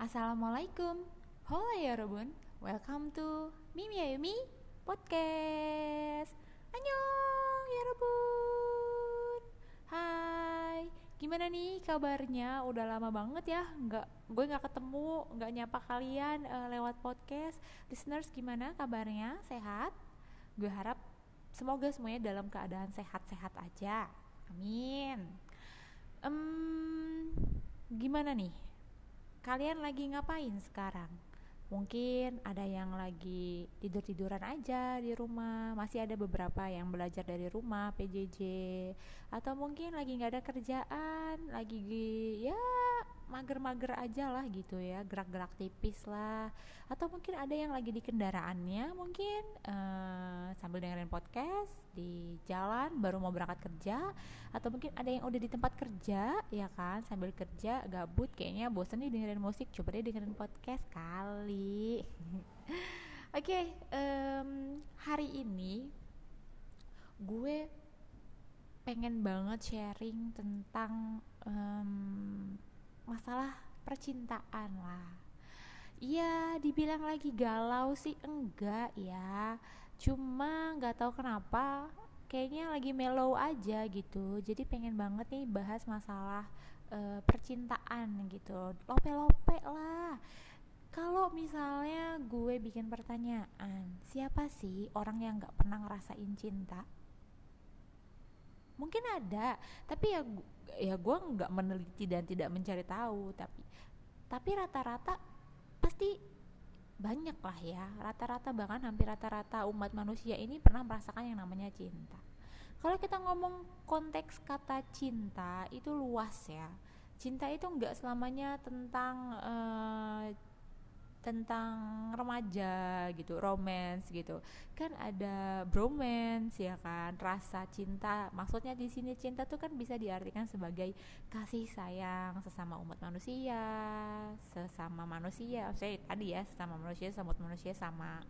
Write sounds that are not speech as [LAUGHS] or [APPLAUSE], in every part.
Assalamualaikum. Halo ya Robun. Welcome to Mimi Ayumi Podcast. Annyeong ya Robun. Hai. Gimana nih kabarnya? Udah lama banget ya nggak Gue nggak ketemu nggak nyapa kalian uh, lewat podcast. Listeners gimana kabarnya? Sehat? Gue harap Semoga semuanya dalam keadaan sehat-sehat aja. Amin. Um, Gimana nih kalian lagi ngapain sekarang? Mungkin ada yang lagi tidur-tiduran aja di rumah, masih ada beberapa yang belajar dari rumah PJJ, atau mungkin lagi nggak ada kerjaan, lagi ya mager-mager aja lah gitu ya, gerak-gerak tipis lah, atau mungkin ada yang lagi di kendaraannya, mungkin uh, sambil dengerin podcast di jalan baru mau berangkat kerja, atau mungkin ada yang udah di tempat kerja ya kan? Sambil kerja gabut kayaknya bosan nih dengerin musik, coba deh dengerin podcast kali. [LAUGHS] Oke, okay, um, hari ini gue pengen banget sharing tentang um, masalah percintaan lah. Iya, dibilang lagi galau sih enggak ya. Cuma nggak tahu kenapa kayaknya lagi mellow aja gitu. Jadi pengen banget nih bahas masalah uh, percintaan gitu. Lope-lope lah kalau misalnya gue bikin pertanyaan, siapa sih orang yang gak pernah ngerasain cinta? Mungkin ada, tapi ya ya gue nggak meneliti dan tidak mencari tahu. Tapi tapi rata-rata pasti banyak lah ya. Rata-rata bahkan hampir rata-rata umat manusia ini pernah merasakan yang namanya cinta. Kalau kita ngomong konteks kata cinta itu luas ya. Cinta itu nggak selamanya tentang uh, tentang remaja gitu, romance gitu. Kan ada bromance ya kan, rasa cinta. Maksudnya di sini cinta tuh kan bisa diartikan sebagai kasih sayang sesama umat manusia, sesama manusia. Saya tadi ya sesama manusia, sama manusia sama.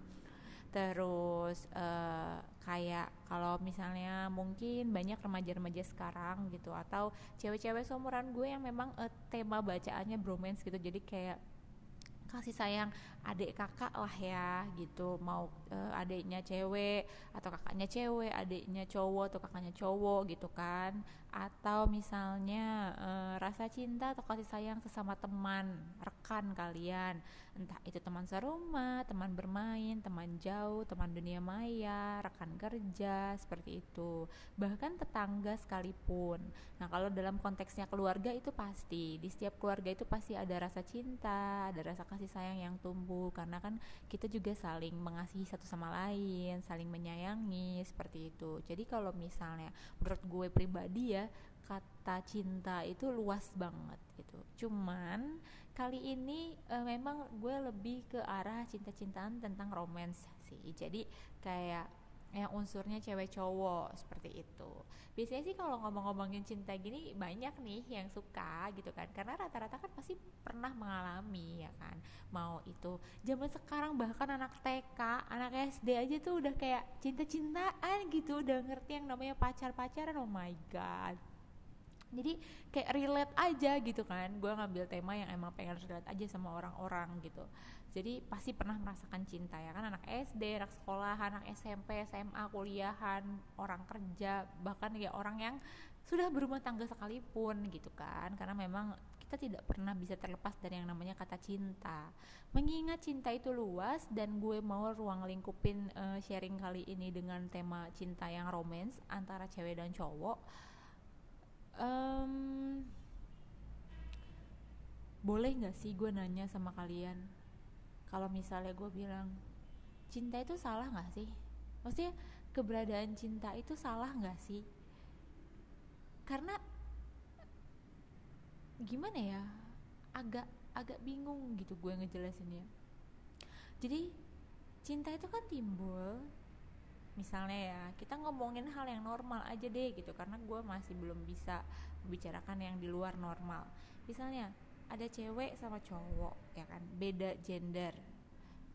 Terus uh, kayak kalau misalnya mungkin banyak remaja-remaja sekarang gitu atau cewek-cewek seumuran gue yang memang uh, tema bacaannya bromance gitu. Jadi kayak kasih sayang adik kakak lah ya gitu. Mau uh, adiknya cewek atau kakaknya cewek adiknya cowok atau kakaknya cowok gitu kan. Atau misalnya uh, rasa cinta atau kasih sayang sesama teman rekan kalian. Entah itu teman serumah teman bermain teman jauh teman dunia maya rekan kerja seperti itu. Bahkan tetangga sekalipun. Nah kalau dalam konteksnya keluarga itu pasti di setiap keluarga itu pasti ada rasa cinta ada rasa kasih sayang yang tumbuh karena kan kita juga saling mengasihi satu sama lain, saling menyayangi seperti itu. Jadi kalau misalnya menurut gue pribadi ya kata cinta itu luas banget gitu. Cuman kali ini e, memang gue lebih ke arah cinta-cintaan tentang romance sih. Jadi kayak yang unsurnya cewek cowok seperti itu. Biasanya sih kalau ngomong-ngomongin cinta gini banyak nih yang suka gitu kan. Karena rata-rata kan pasti pernah mengalami ya kan. Mau itu zaman sekarang bahkan anak TK anak SD aja tuh udah kayak cinta-cintaan gitu. Udah ngerti yang namanya pacar-pacaran oh my god jadi kayak relate aja gitu kan. Gue ngambil tema yang emang pengen relate aja sama orang-orang gitu. Jadi pasti pernah merasakan cinta ya kan. Anak SD anak sekolah anak SMP SMA kuliahan orang kerja bahkan ya orang yang sudah berumah tangga sekalipun gitu kan. Karena memang kita tidak pernah bisa terlepas dari yang namanya kata cinta. Mengingat cinta itu luas dan gue mau ruang lingkupin uh, sharing kali ini dengan tema cinta yang romance antara cewek dan cowok um, boleh nggak sih gue nanya sama kalian? Kalau misalnya gue bilang cinta itu salah nggak sih? Maksudnya keberadaan cinta itu salah nggak sih? Karena gimana ya agak agak bingung gitu gue ngejelasinnya. Jadi cinta itu kan timbul misalnya ya kita ngomongin hal yang normal aja deh gitu karena gue masih belum bisa membicarakan yang di luar normal. Misalnya ada cewek sama cowok ya kan? Beda gender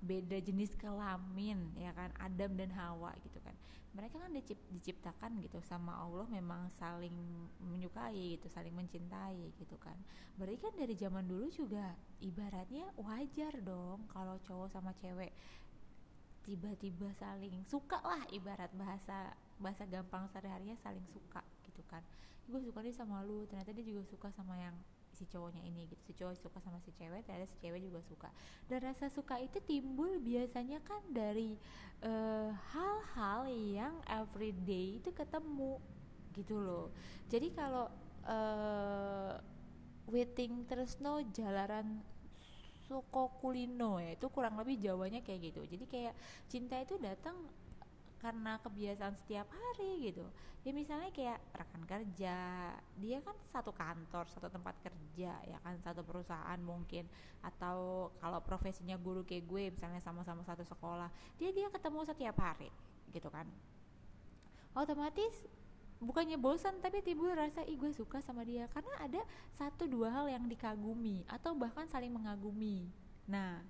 beda jenis kelamin ya kan? Adam dan Hawa gitu kan. Mereka kan dicip, diciptakan gitu sama Allah memang saling menyukai gitu saling mencintai gitu kan. Berarti kan dari zaman dulu juga ibaratnya wajar dong kalau cowok sama cewek tiba-tiba saling suka lah ibarat bahasa bahasa gampang sehari-harinya saling suka gitu kan. Gue suka dia sama lu ternyata dia juga suka sama yang si cowoknya ini gitu. Si cowok suka sama si cewek ternyata si cewek juga suka. Dan rasa suka itu timbul biasanya kan dari eh, hal-hal uh, yang everyday itu ketemu gitu loh. Jadi kalau uh, waiting terus no jalaran suko kulino ya itu kurang lebih jawanya kayak gitu. Jadi kayak cinta itu datang karena kebiasaan setiap hari gitu. Ya misalnya kayak rekan kerja dia kan satu kantor satu tempat kerja ya kan satu perusahaan mungkin. Atau kalau profesinya guru kayak gue misalnya sama-sama satu sekolah dia dia ketemu setiap hari gitu kan. Otomatis bukannya bosan tapi timbul rasa ih gue suka sama dia. Karena ada satu dua hal yang dikagumi atau bahkan saling mengagumi. Nah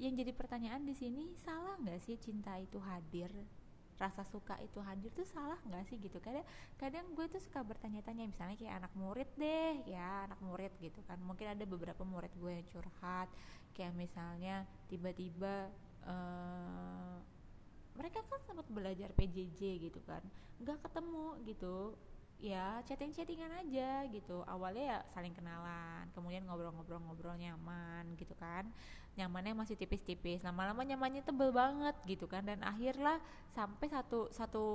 yang jadi pertanyaan di sini salah nggak sih cinta itu hadir? Rasa suka itu hadir tuh salah nggak sih gitu? Kadang kadang gue tuh suka bertanya-tanya misalnya kayak anak murid deh ya anak murid gitu kan. Mungkin ada beberapa murid gue yang curhat kayak misalnya tiba-tiba uh, mereka kan sempat belajar PJJ gitu kan. Nggak ketemu gitu. Ya chatting-chattingan aja gitu. Awalnya ya saling kenalan kemudian ngobrol-ngobrol-ngobrol nyaman gitu kan. Nyamannya masih tipis-tipis. Lama-lama nyamannya tebel banget gitu kan. Dan akhirnya sampai satu satu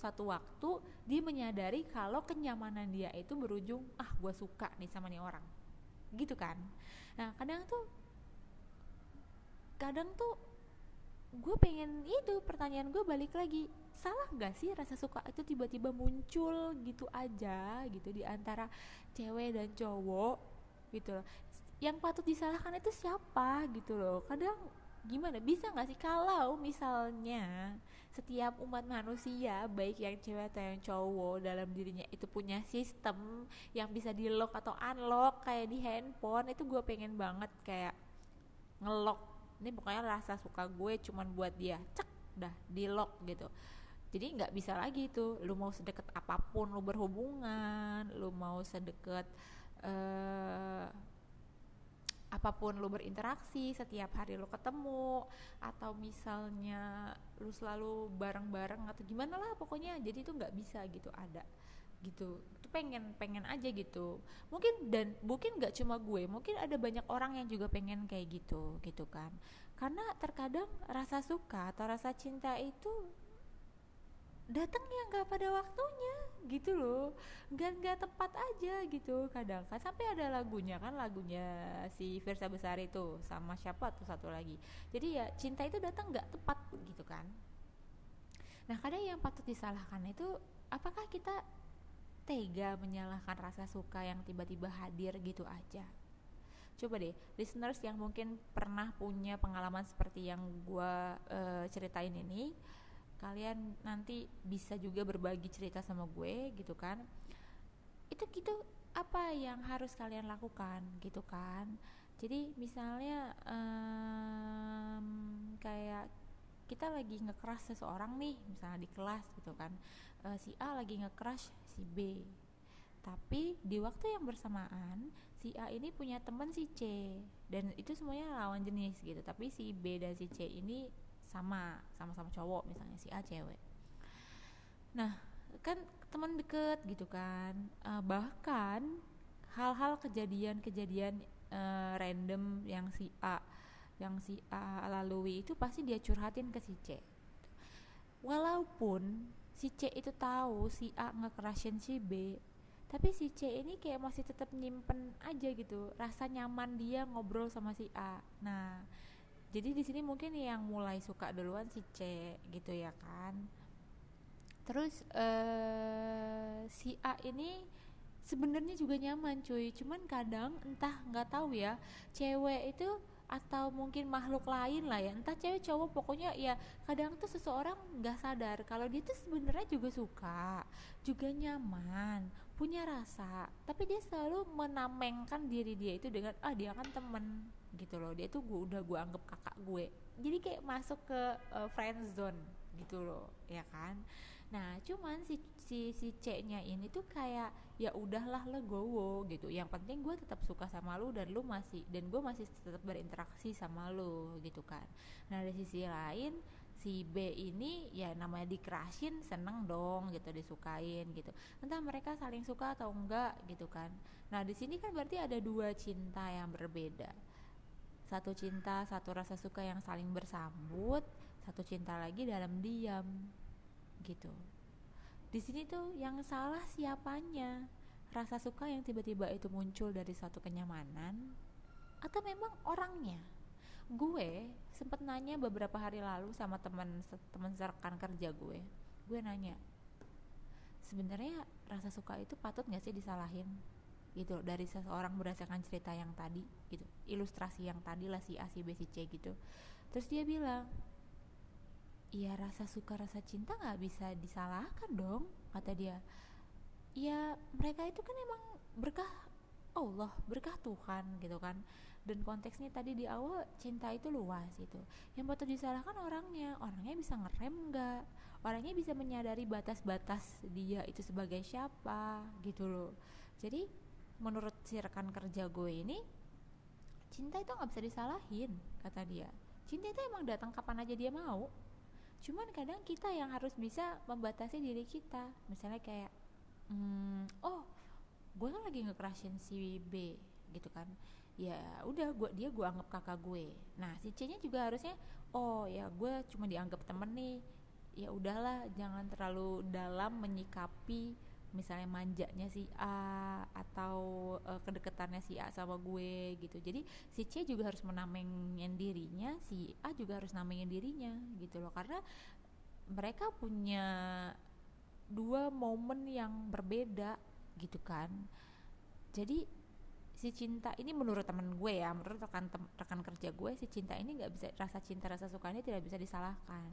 satu waktu dia menyadari kalau kenyamanan dia itu berujung ah gue suka nih sama nih orang. Gitu kan. Nah kadang tuh kadang tuh gue pengen itu pertanyaan gue balik lagi salah gak sih rasa suka itu tiba-tiba muncul gitu aja gitu di antara cewek dan cowok gitu loh. Yang patut disalahkan itu siapa gitu loh. Kadang gimana bisa nggak sih kalau misalnya setiap umat manusia baik yang cewek atau yang cowok dalam dirinya itu punya sistem yang bisa di lock atau unlock kayak di handphone itu gue pengen banget kayak ngelock ini pokoknya rasa suka gue cuman buat dia cek dah di lock gitu. Jadi nggak bisa lagi tuh lu mau sedekat apa pun lu berhubungan lu mau sedekat uh, apa pun lu berinteraksi setiap hari lu ketemu atau misalnya lu selalu bareng-bareng atau gimana lah pokoknya. Jadi itu nggak bisa gitu ada gitu. Itu pengen pengen aja gitu. Mungkin dan mungkin nggak cuma gue mungkin ada banyak orang yang juga pengen kayak gitu gitu kan. Karena terkadang rasa suka atau rasa cinta itu datangnya nggak pada waktunya gitu loh. Nggak nggak tepat aja gitu kadang. Kan sampai ada lagunya kan lagunya si Versa Besar itu sama siapa tuh satu lagi. Jadi ya cinta itu datang nggak tepat gitu kan. Nah kadang yang patut disalahkan itu apakah kita tega menyalahkan rasa suka yang tiba-tiba hadir gitu aja. Coba deh listeners yang mungkin pernah punya pengalaman seperti yang gue uh, ceritain ini kalian nanti bisa juga berbagi cerita sama gue gitu kan. Itu gitu apa yang harus kalian lakukan gitu kan. Jadi misalnya um, kayak kita lagi nge-crush seseorang nih misalnya di kelas gitu kan uh, si A lagi nge-crush si B. Tapi di waktu yang bersamaan si A ini punya teman si C. Dan itu semuanya lawan jenis gitu. Tapi si B dan si C ini sama sama-sama cowok misalnya si A cewek. Nah kan teman deket gitu kan. Uh, bahkan hal-hal kejadian-kejadian uh, random yang si A yang si A lalui itu pasti dia curhatin ke si C. Walaupun si C itu tahu si A ngekerasin si B tapi si C ini kayak masih tetap nyimpen aja gitu rasa nyaman dia ngobrol sama si A. Nah jadi di sini mungkin yang mulai suka duluan si C gitu ya kan. Terus uh, si A ini sebenarnya juga nyaman cuy cuman kadang entah nggak tahu ya cewek itu atau mungkin makhluk lain lah ya. Entah cewek cowok pokoknya ya kadang tuh seseorang nggak sadar kalau dia tuh sebenarnya juga suka juga nyaman punya rasa tapi dia selalu menamengkan diri dia itu dengan ah dia kan temen gitu loh. Dia tuh gua udah gue anggap kakak gue. Jadi kayak masuk ke uh, friend zone gitu loh ya kan? Nah cuman si si si C nya ini tuh kayak ya udahlah legowo gitu. Yang penting gue tetap suka sama lu dan lu masih dan gue masih tetap berinteraksi sama lu gitu kan. Nah dari sisi lain si B ini ya namanya dikerashin seneng dong gitu disukain gitu. Entah mereka saling suka atau enggak gitu kan. Nah di sini kan berarti ada dua cinta yang berbeda. Satu cinta satu rasa suka yang saling bersambut satu cinta lagi dalam diam gitu di sini tuh yang salah siapanya? Rasa suka yang tiba-tiba itu muncul dari suatu kenyamanan? Atau memang orangnya? Gue sempet nanya beberapa hari lalu sama teman teman rekan kerja gue. Gue nanya sebenarnya rasa suka itu patut nggak sih disalahin? Gitu dari seseorang berdasarkan cerita yang tadi gitu. Ilustrasi yang tadi lah si A si B si C gitu. Terus dia bilang iya rasa suka rasa cinta nggak bisa disalahkan dong kata dia. Ya mereka itu kan emang berkah Allah berkah Tuhan gitu kan. Dan konteksnya tadi di awal cinta itu luas itu yang patut disalahkan orangnya. Orangnya bisa ngerem nggak? Orangnya bisa menyadari batas-batas dia itu sebagai siapa gitu loh. Jadi menurut si rekan kerja gue ini cinta itu nggak bisa disalahin kata dia. Cinta itu emang datang kapan aja dia mau cuman kadang kita yang harus bisa membatasi diri kita. Misalnya kayak hmm, oh gue kan lagi ngekerasin si B gitu kan. Ya udah gua dia gue anggap kakak gue. Nah si C nya juga harusnya oh ya gue cuma dianggap temen nih. Ya udahlah jangan terlalu dalam menyikapi misalnya manjanya si A atau uh, kedekatannya si A sama gue gitu. Jadi si C juga harus menamengin dirinya si A juga harus namengin dirinya gitu loh. Karena mereka punya dua momen yang berbeda gitu kan. Jadi si cinta ini menurut temen gue ya menurut rekan rekan kerja gue si cinta ini nggak bisa rasa cinta rasa suka ini tidak bisa disalahkan.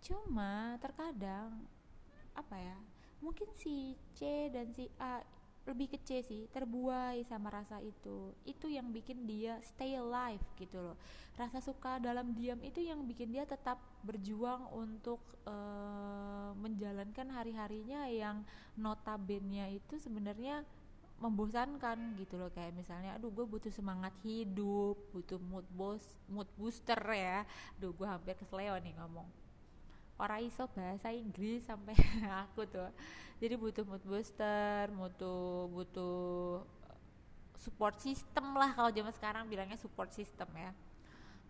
Cuma terkadang apa ya mungkin si C dan si A lebih ke C sih terbuai sama rasa itu. Itu yang bikin dia stay alive gitu loh. Rasa suka dalam diam itu yang bikin dia tetap berjuang untuk uh, menjalankan hari harinya yang notabene itu sebenarnya membosankan gitu loh. Kayak misalnya aduh gue butuh semangat hidup butuh mood boost mood booster ya. Aduh gue hampir kesleo nih ngomong orang iso bahasa Inggris sampai [LAUGHS] aku tuh. Jadi butuh mood booster butuh butuh support system lah kalau zaman sekarang bilangnya support system ya.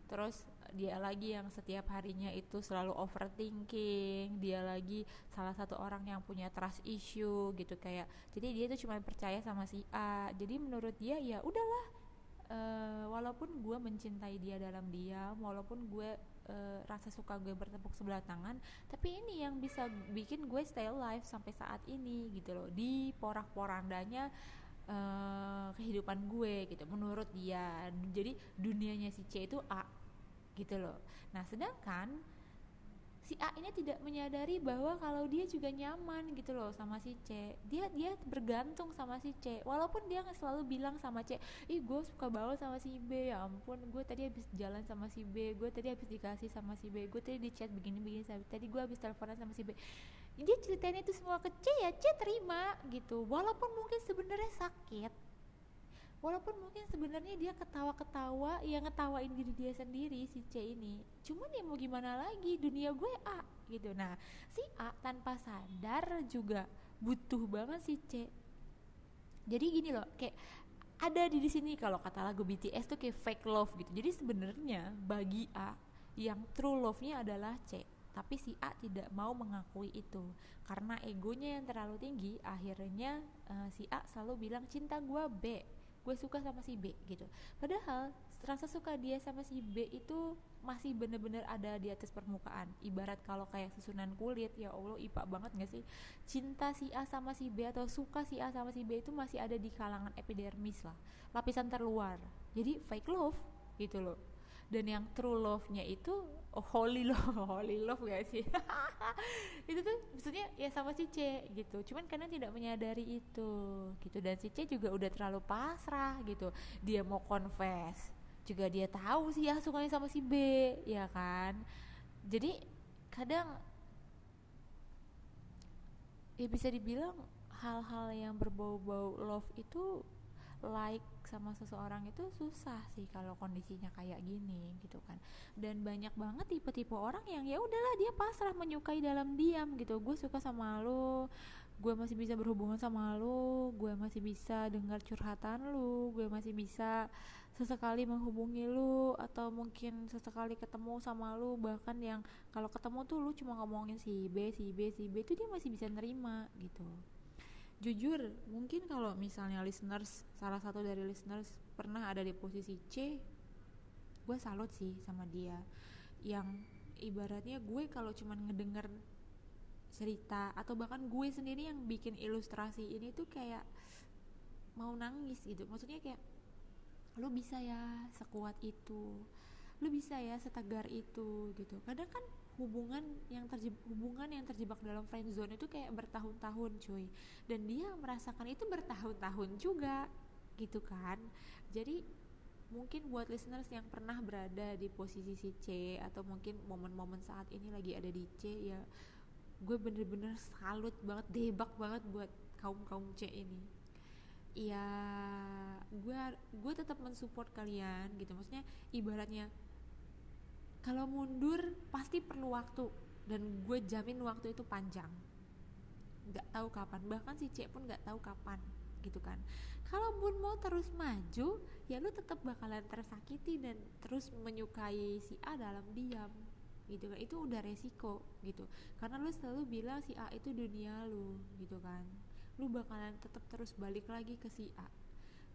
Terus dia lagi yang setiap harinya itu selalu overthinking dia lagi salah satu orang yang punya trust issue gitu kayak. Jadi dia itu cuma percaya sama si A. Jadi menurut dia ya udahlah uh, walaupun gue mencintai dia dalam diam walaupun gue uh, rasa suka gue bertepuk sebelah tangan tapi ini yang bisa bikin gue stay alive sampai saat ini gitu loh. Di porak-porandanya uh, kehidupan gue gitu menurut dia. Jadi dunianya si C itu A gitu loh. Nah sedangkan si A ini tidak menyadari bahwa kalau dia juga nyaman gitu loh sama si C. Dia dia bergantung sama si C. Walaupun dia selalu bilang sama C ih gue suka banget sama si B. Ya ampun gue tadi habis jalan sama si B gue tadi habis dikasih sama si B gue tadi di chat begini begini tadi gue habis teleponan sama si B. Dia ceritain itu semua ke C ya C terima gitu. Walaupun mungkin sebenarnya sakit walaupun mungkin sebenarnya dia ketawa-ketawa ya ngetawain diri dia sendiri si C ini. Cuman ya mau gimana lagi dunia gue A gitu. Nah si A tanpa sadar juga butuh banget si C. Jadi gini loh kayak ada di sini kalau kata lagu BTS tuh kayak fake love gitu. Jadi sebenarnya bagi A yang true love-nya adalah C. Tapi si A tidak mau mengakui itu. Karena egonya yang terlalu tinggi akhirnya uh, si A selalu bilang cinta gue B gue suka sama si B gitu. Padahal rasa suka dia sama si B itu masih bener-bener ada di atas permukaan. Ibarat kalau kayak susunan kulit ya Allah ipa banget gak sih? Cinta si A sama si B atau suka si A sama si B itu masih ada di kalangan epidermis lah. Lapisan terluar. Jadi fake love gitu loh. Dan yang true love-nya itu oh, holy love [LAUGHS] holy love gak sih? [LAUGHS] Itu tuh maksudnya ya sama si C gitu. Cuman karena tidak menyadari itu gitu. Dan si C juga udah terlalu pasrah gitu. Dia mau confess juga dia tahu sih ya sukanya sama si B ya kan? Jadi kadang ya bisa dibilang hal-hal yang berbau-bau love itu like sama seseorang itu susah sih kalau kondisinya kayak gini gitu kan. Dan banyak banget tipe-tipe orang yang ya udahlah dia pasrah menyukai dalam diam gitu. Gue suka sama lo gue masih bisa berhubungan sama lo gue masih bisa dengar curhatan lo gue masih bisa sesekali menghubungi lo atau mungkin sesekali ketemu sama lo. Bahkan yang kalau ketemu tuh lo cuma ngomongin si B si B si B itu dia masih bisa nerima gitu jujur mungkin kalau misalnya listeners salah satu dari listeners pernah ada di posisi C gue salut sih sama dia. Yang ibaratnya gue kalau cuman ngedenger cerita atau bahkan gue sendiri yang bikin ilustrasi ini tuh kayak mau nangis gitu. Maksudnya kayak lo bisa ya sekuat itu lo bisa ya setegar itu gitu. Kadang kan hubungan yang terjebak hubungan yang terjebak dalam friend zone itu kayak bertahun-tahun cuy. Dan dia merasakan itu bertahun-tahun juga gitu kan. Jadi mungkin buat listeners yang pernah berada di posisi si C atau mungkin momen-momen saat ini lagi ada di C ya gue bener-bener salut banget debak banget buat kaum kaum C ini. Ya gue gue tetap mensupport kalian gitu. Maksudnya ibaratnya kalau mundur pasti perlu waktu. Dan gue jamin waktu itu panjang. Nggak tahu kapan. Bahkan si C pun nggak tahu kapan gitu kan. Kalau pun mau terus maju ya lu tetap bakalan tersakiti dan terus menyukai si A dalam diam gitu kan. Itu udah resiko gitu. Karena lu selalu bilang si A itu dunia lu gitu kan. Lu bakalan tetap terus balik lagi ke si A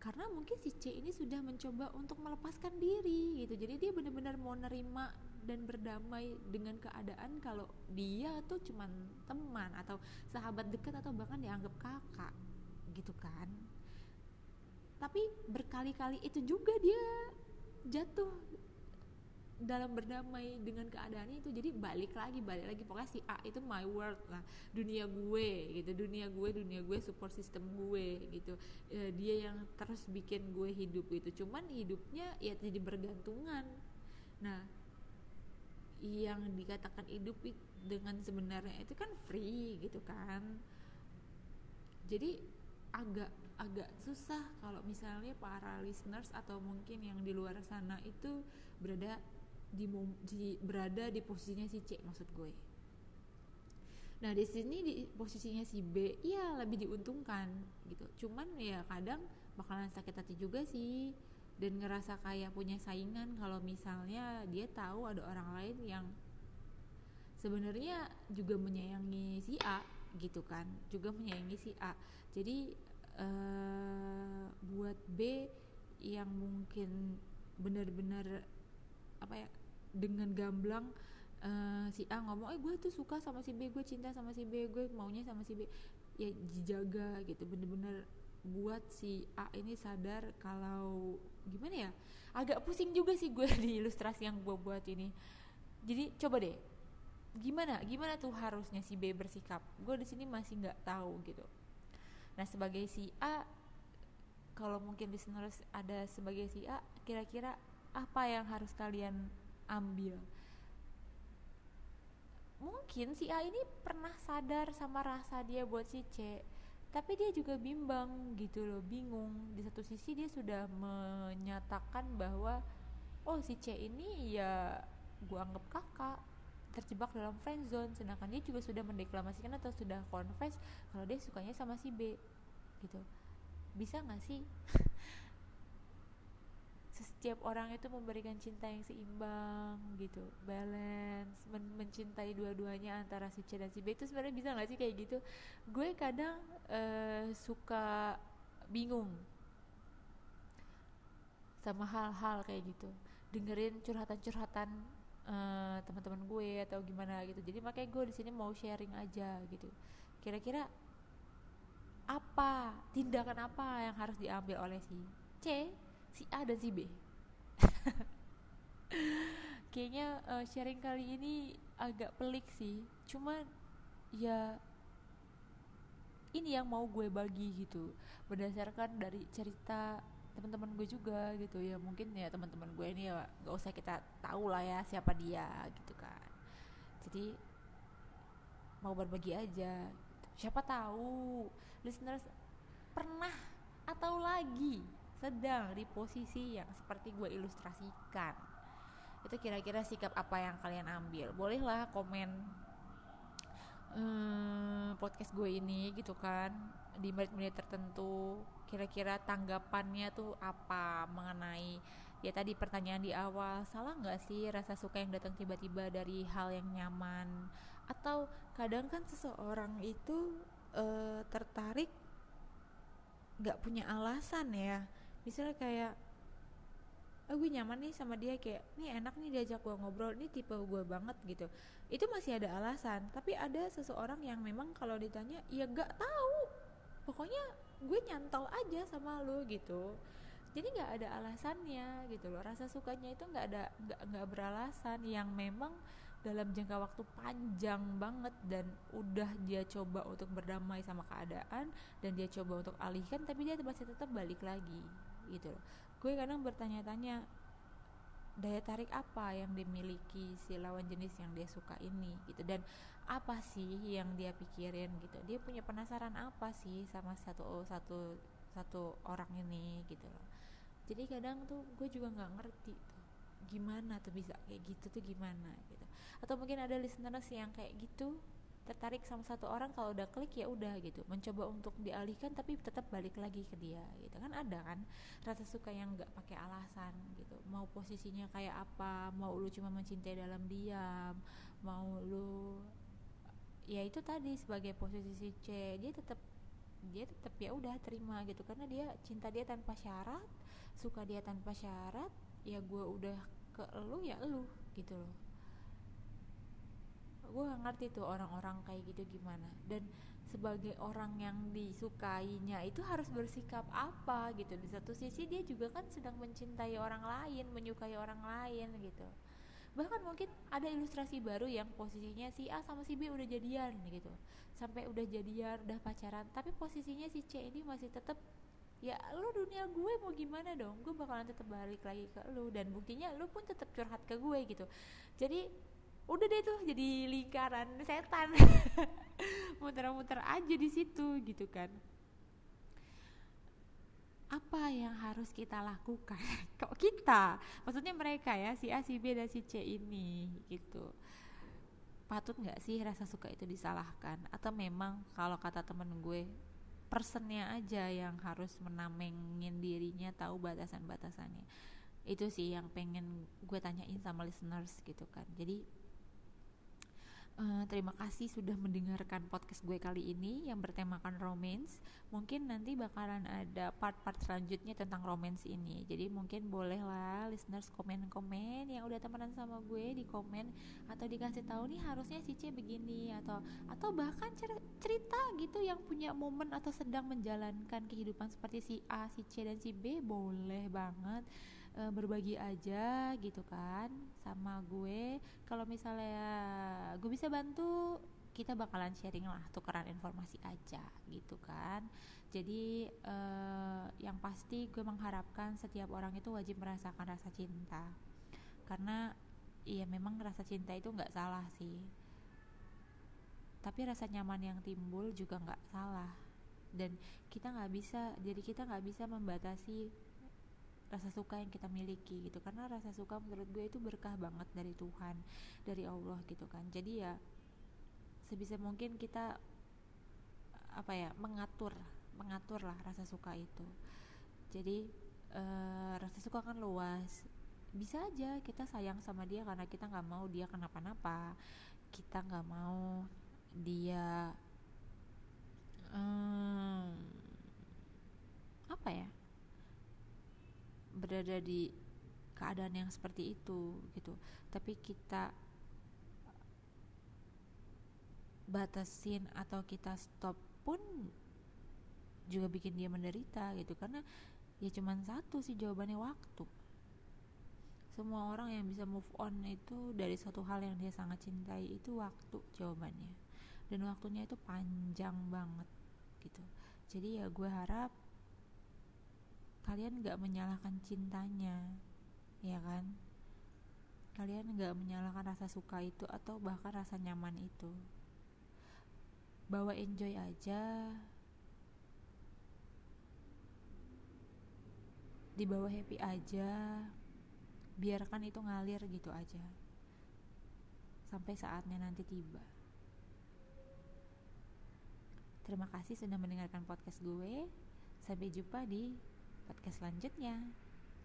karena mungkin si C ini sudah mencoba untuk melepaskan diri gitu. Jadi dia benar-benar mau nerima dan berdamai dengan keadaan kalau dia tuh cuman teman atau sahabat dekat atau bahkan dianggap kakak gitu kan. Tapi berkali-kali itu juga dia jatuh dalam berdamai dengan keadaannya itu jadi balik lagi balik lagi. Pokoknya si A itu my world lah. Dunia gue gitu. Dunia gue dunia gue support system gue gitu. E, dia yang terus bikin gue hidup gitu. Cuman hidupnya ya jadi bergantungan. Nah yang dikatakan hidup dengan sebenarnya itu kan free gitu kan. Jadi agak agak susah kalau misalnya para listeners atau mungkin yang di luar sana itu berada di, di berada di posisinya si C maksud gue. Nah di sini di posisinya si B ya lebih diuntungkan gitu. Cuman ya kadang bakalan sakit hati juga sih dan ngerasa kayak punya saingan kalau misalnya dia tahu ada orang lain yang sebenarnya juga menyayangi si A gitu kan juga menyayangi si A jadi uh, buat B yang mungkin benar-benar apa ya dengan gamblang uh, si A ngomong eh gue tuh suka sama si B gue cinta sama si B gue maunya sama si B. Ya dijaga gitu bener-bener buat si A ini sadar kalau gimana ya agak pusing juga sih gue [LAUGHS] di ilustrasi yang gue buat ini. Jadi coba deh gimana gimana tuh harusnya si B bersikap? Gue di sini masih nggak tahu gitu. Nah sebagai si A kalau mungkin listeners ada sebagai si A kira-kira apa yang harus kalian ambil. Mungkin si A ini pernah sadar sama rasa dia buat si C tapi dia juga bimbang gitu loh bingung. Di satu sisi dia sudah menyatakan bahwa oh si C ini ya gua anggap kakak terjebak dalam friend zone. Sedangkan dia juga sudah mendeklamasikan atau sudah confess kalau dia sukanya sama si B gitu. Bisa nggak sih [LAUGHS] setiap orang itu memberikan cinta yang seimbang gitu balance men mencintai dua-duanya antara si C dan si B. Itu sebenarnya bisa nggak sih kayak gitu? Gue kadang uh, suka bingung sama hal-hal kayak gitu. Dengerin curhatan-curhatan uh, teman-teman gue atau gimana gitu. Jadi makanya gue di sini mau sharing aja gitu. Kira-kira apa tindakan apa yang harus diambil oleh si C si A dan si B. [LAUGHS] Kayaknya uh, sharing kali ini agak pelik sih. Cuma ya ini yang mau gue bagi gitu. Berdasarkan dari cerita teman-teman gue juga gitu. Ya mungkin ya teman-teman gue ini ya nggak usah kita tahu lah ya siapa dia gitu kan. Jadi mau berbagi aja. Siapa tahu listeners pernah atau lagi sedang di posisi yang seperti gue ilustrasikan. Itu kira-kira sikap apa yang kalian ambil? Bolehlah komen hmm, podcast gue ini gitu kan di menit-menit tertentu kira-kira tanggapannya tuh apa mengenai ya tadi pertanyaan di awal salah nggak sih rasa suka yang datang tiba-tiba dari hal yang nyaman? Atau kadang kan seseorang itu uh, tertarik nggak punya alasan ya misalnya kayak oh gue nyaman nih sama dia kayak nih enak nih diajak gue ngobrol ini tipe gue banget gitu. Itu masih ada alasan tapi ada seseorang yang memang kalau ditanya ya gak tahu. Pokoknya gue nyantol aja sama lo gitu. Jadi nggak ada alasannya gitu loh. Rasa sukanya itu nggak ada nggak nggak beralasan yang memang dalam jangka waktu panjang banget dan udah dia coba untuk berdamai sama keadaan dan dia coba untuk alihkan tapi dia masih tetap balik lagi gitu loh. Gue kadang bertanya-tanya daya tarik apa yang dimiliki si lawan jenis yang dia suka ini? Gitu. Dan apa sih yang dia pikirin gitu? Dia punya penasaran apa sih sama satu satu satu orang ini? Gitu loh. Jadi kadang tuh gue juga nggak ngerti gimana tuh bisa kayak gitu tuh gimana? Gitu. Atau mungkin ada listeners yang kayak gitu tertarik sama satu orang kalau udah klik ya udah gitu. Mencoba untuk dialihkan tapi tetap balik lagi ke dia gitu. Kan ada kan rasa suka yang nggak pakai alasan gitu. Mau posisinya kayak apa mau lu cuma mencintai dalam diam mau lu ya itu tadi sebagai posisi C dia tetap dia tetap ya udah terima gitu. Karena dia cinta dia tanpa syarat suka dia tanpa syarat ya gue udah ke lu ya lu gitu loh gue gak ngerti tuh orang-orang kayak gitu gimana. Dan sebagai orang yang disukainya itu harus bersikap apa gitu. Di satu sisi dia juga kan sedang mencintai orang lain menyukai orang lain gitu. Bahkan mungkin ada ilustrasi baru yang posisinya si A sama si B udah jadian gitu. Sampai udah jadian udah pacaran. Tapi posisinya si C ini masih tetap ya lu dunia gue mau gimana dong? Gue bakalan tetap balik lagi ke lu. Dan buktinya lu pun tetap curhat ke gue gitu. Jadi udah deh tuh jadi lingkaran setan. [LAUGHS] Muter-muter aja di situ gitu kan. Apa yang harus kita lakukan? [LAUGHS] Kok kita? Maksudnya mereka ya si A si B dan si C ini gitu. Patut nggak sih rasa suka itu disalahkan? Atau memang kalau kata temen gue personnya aja yang harus menamengin dirinya tahu batasan-batasannya? Itu sih yang pengen gue tanyain sama listeners gitu kan. Jadi Uh, terima kasih sudah mendengarkan podcast gue kali ini yang bertemakan romance. Mungkin nanti bakalan ada part-part selanjutnya tentang romance ini. Jadi mungkin bolehlah listeners komen-komen yang udah temenan sama gue di komen atau dikasih tahu nih harusnya si C begini atau atau bahkan cerita gitu yang punya momen atau sedang menjalankan kehidupan seperti si A, si C dan si B boleh banget e, berbagi aja gitu kan sama gue. Kalau misalnya gue bisa bantu kita bakalan sharing lah tukeran informasi aja gitu kan. Jadi e, yang pasti gue mengharapkan setiap orang itu wajib merasakan rasa cinta. Karena iya memang rasa cinta itu nggak salah sih. Tapi rasa nyaman yang timbul juga nggak salah. Dan kita nggak bisa jadi kita nggak bisa membatasi rasa suka yang kita miliki gitu. Karena rasa suka menurut gue itu berkah banget dari Tuhan dari Allah gitu kan. Jadi ya sebisa mungkin kita apa ya mengatur mengatur lah rasa suka itu. Jadi e, rasa suka kan luas. Bisa aja kita sayang sama dia karena kita nggak mau dia kenapa-napa. Kita nggak mau dia um, apa ya berada di keadaan yang seperti itu gitu. Tapi kita batasin atau kita stop pun juga bikin dia menderita gitu. Karena ya cuman satu sih jawabannya waktu. Semua orang yang bisa move on itu dari suatu hal yang dia sangat cintai itu waktu jawabannya. Dan waktunya itu panjang banget gitu. Jadi ya gue harap kalian gak menyalahkan cintanya ya kan? Kalian gak menyalahkan rasa suka itu atau bahkan rasa nyaman itu. Bawa enjoy aja. Dibawa happy aja. Biarkan itu ngalir gitu aja. Sampai saatnya nanti tiba. Terima kasih sudah mendengarkan podcast gue. Sampai jumpa di podcast selanjutnya.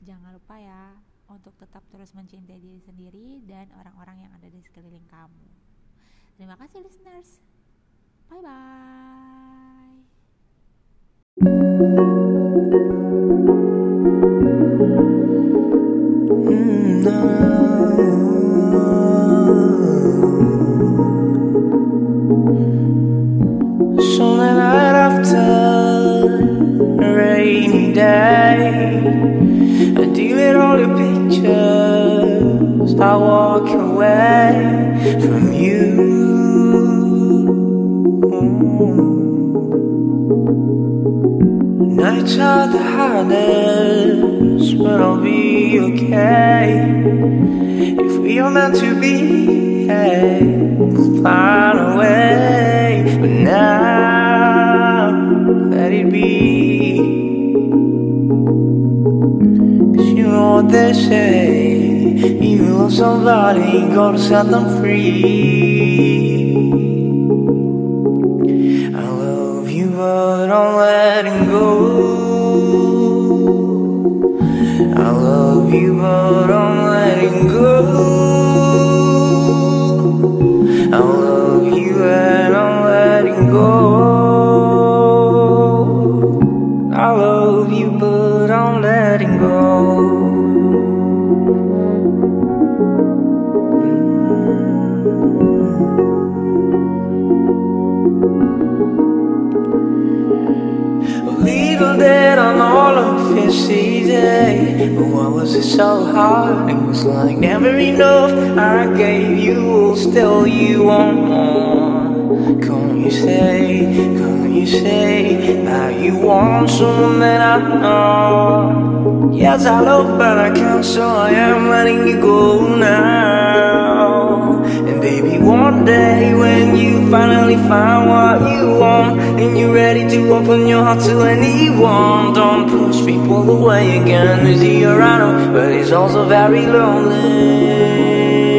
Jangan lupa ya untuk tetap terus mencintai diri sendiri dan orang-orang yang ada di sekeliling kamu. Terima kasih listeners. Bye bye Sunday pictures. I walk away from you. Nights are the hardest, but I'll be okay. If we are meant to be, hey, we'll find a way. But now, let it be. They say. You love somebody, gotta set them free. I love you, but I'm letting go. I love you, but I'm letting go. But why was it so hard? It was like never enough. I gave you, still you want more. Can't you say, can't you say that you want someone that I know? Yes, I love, but I can't, so I am letting you go now. And baby, one day when you finally find what you want and you're ready to open your heart to anyone, don't push people away again. It's I know, but it's also very lonely.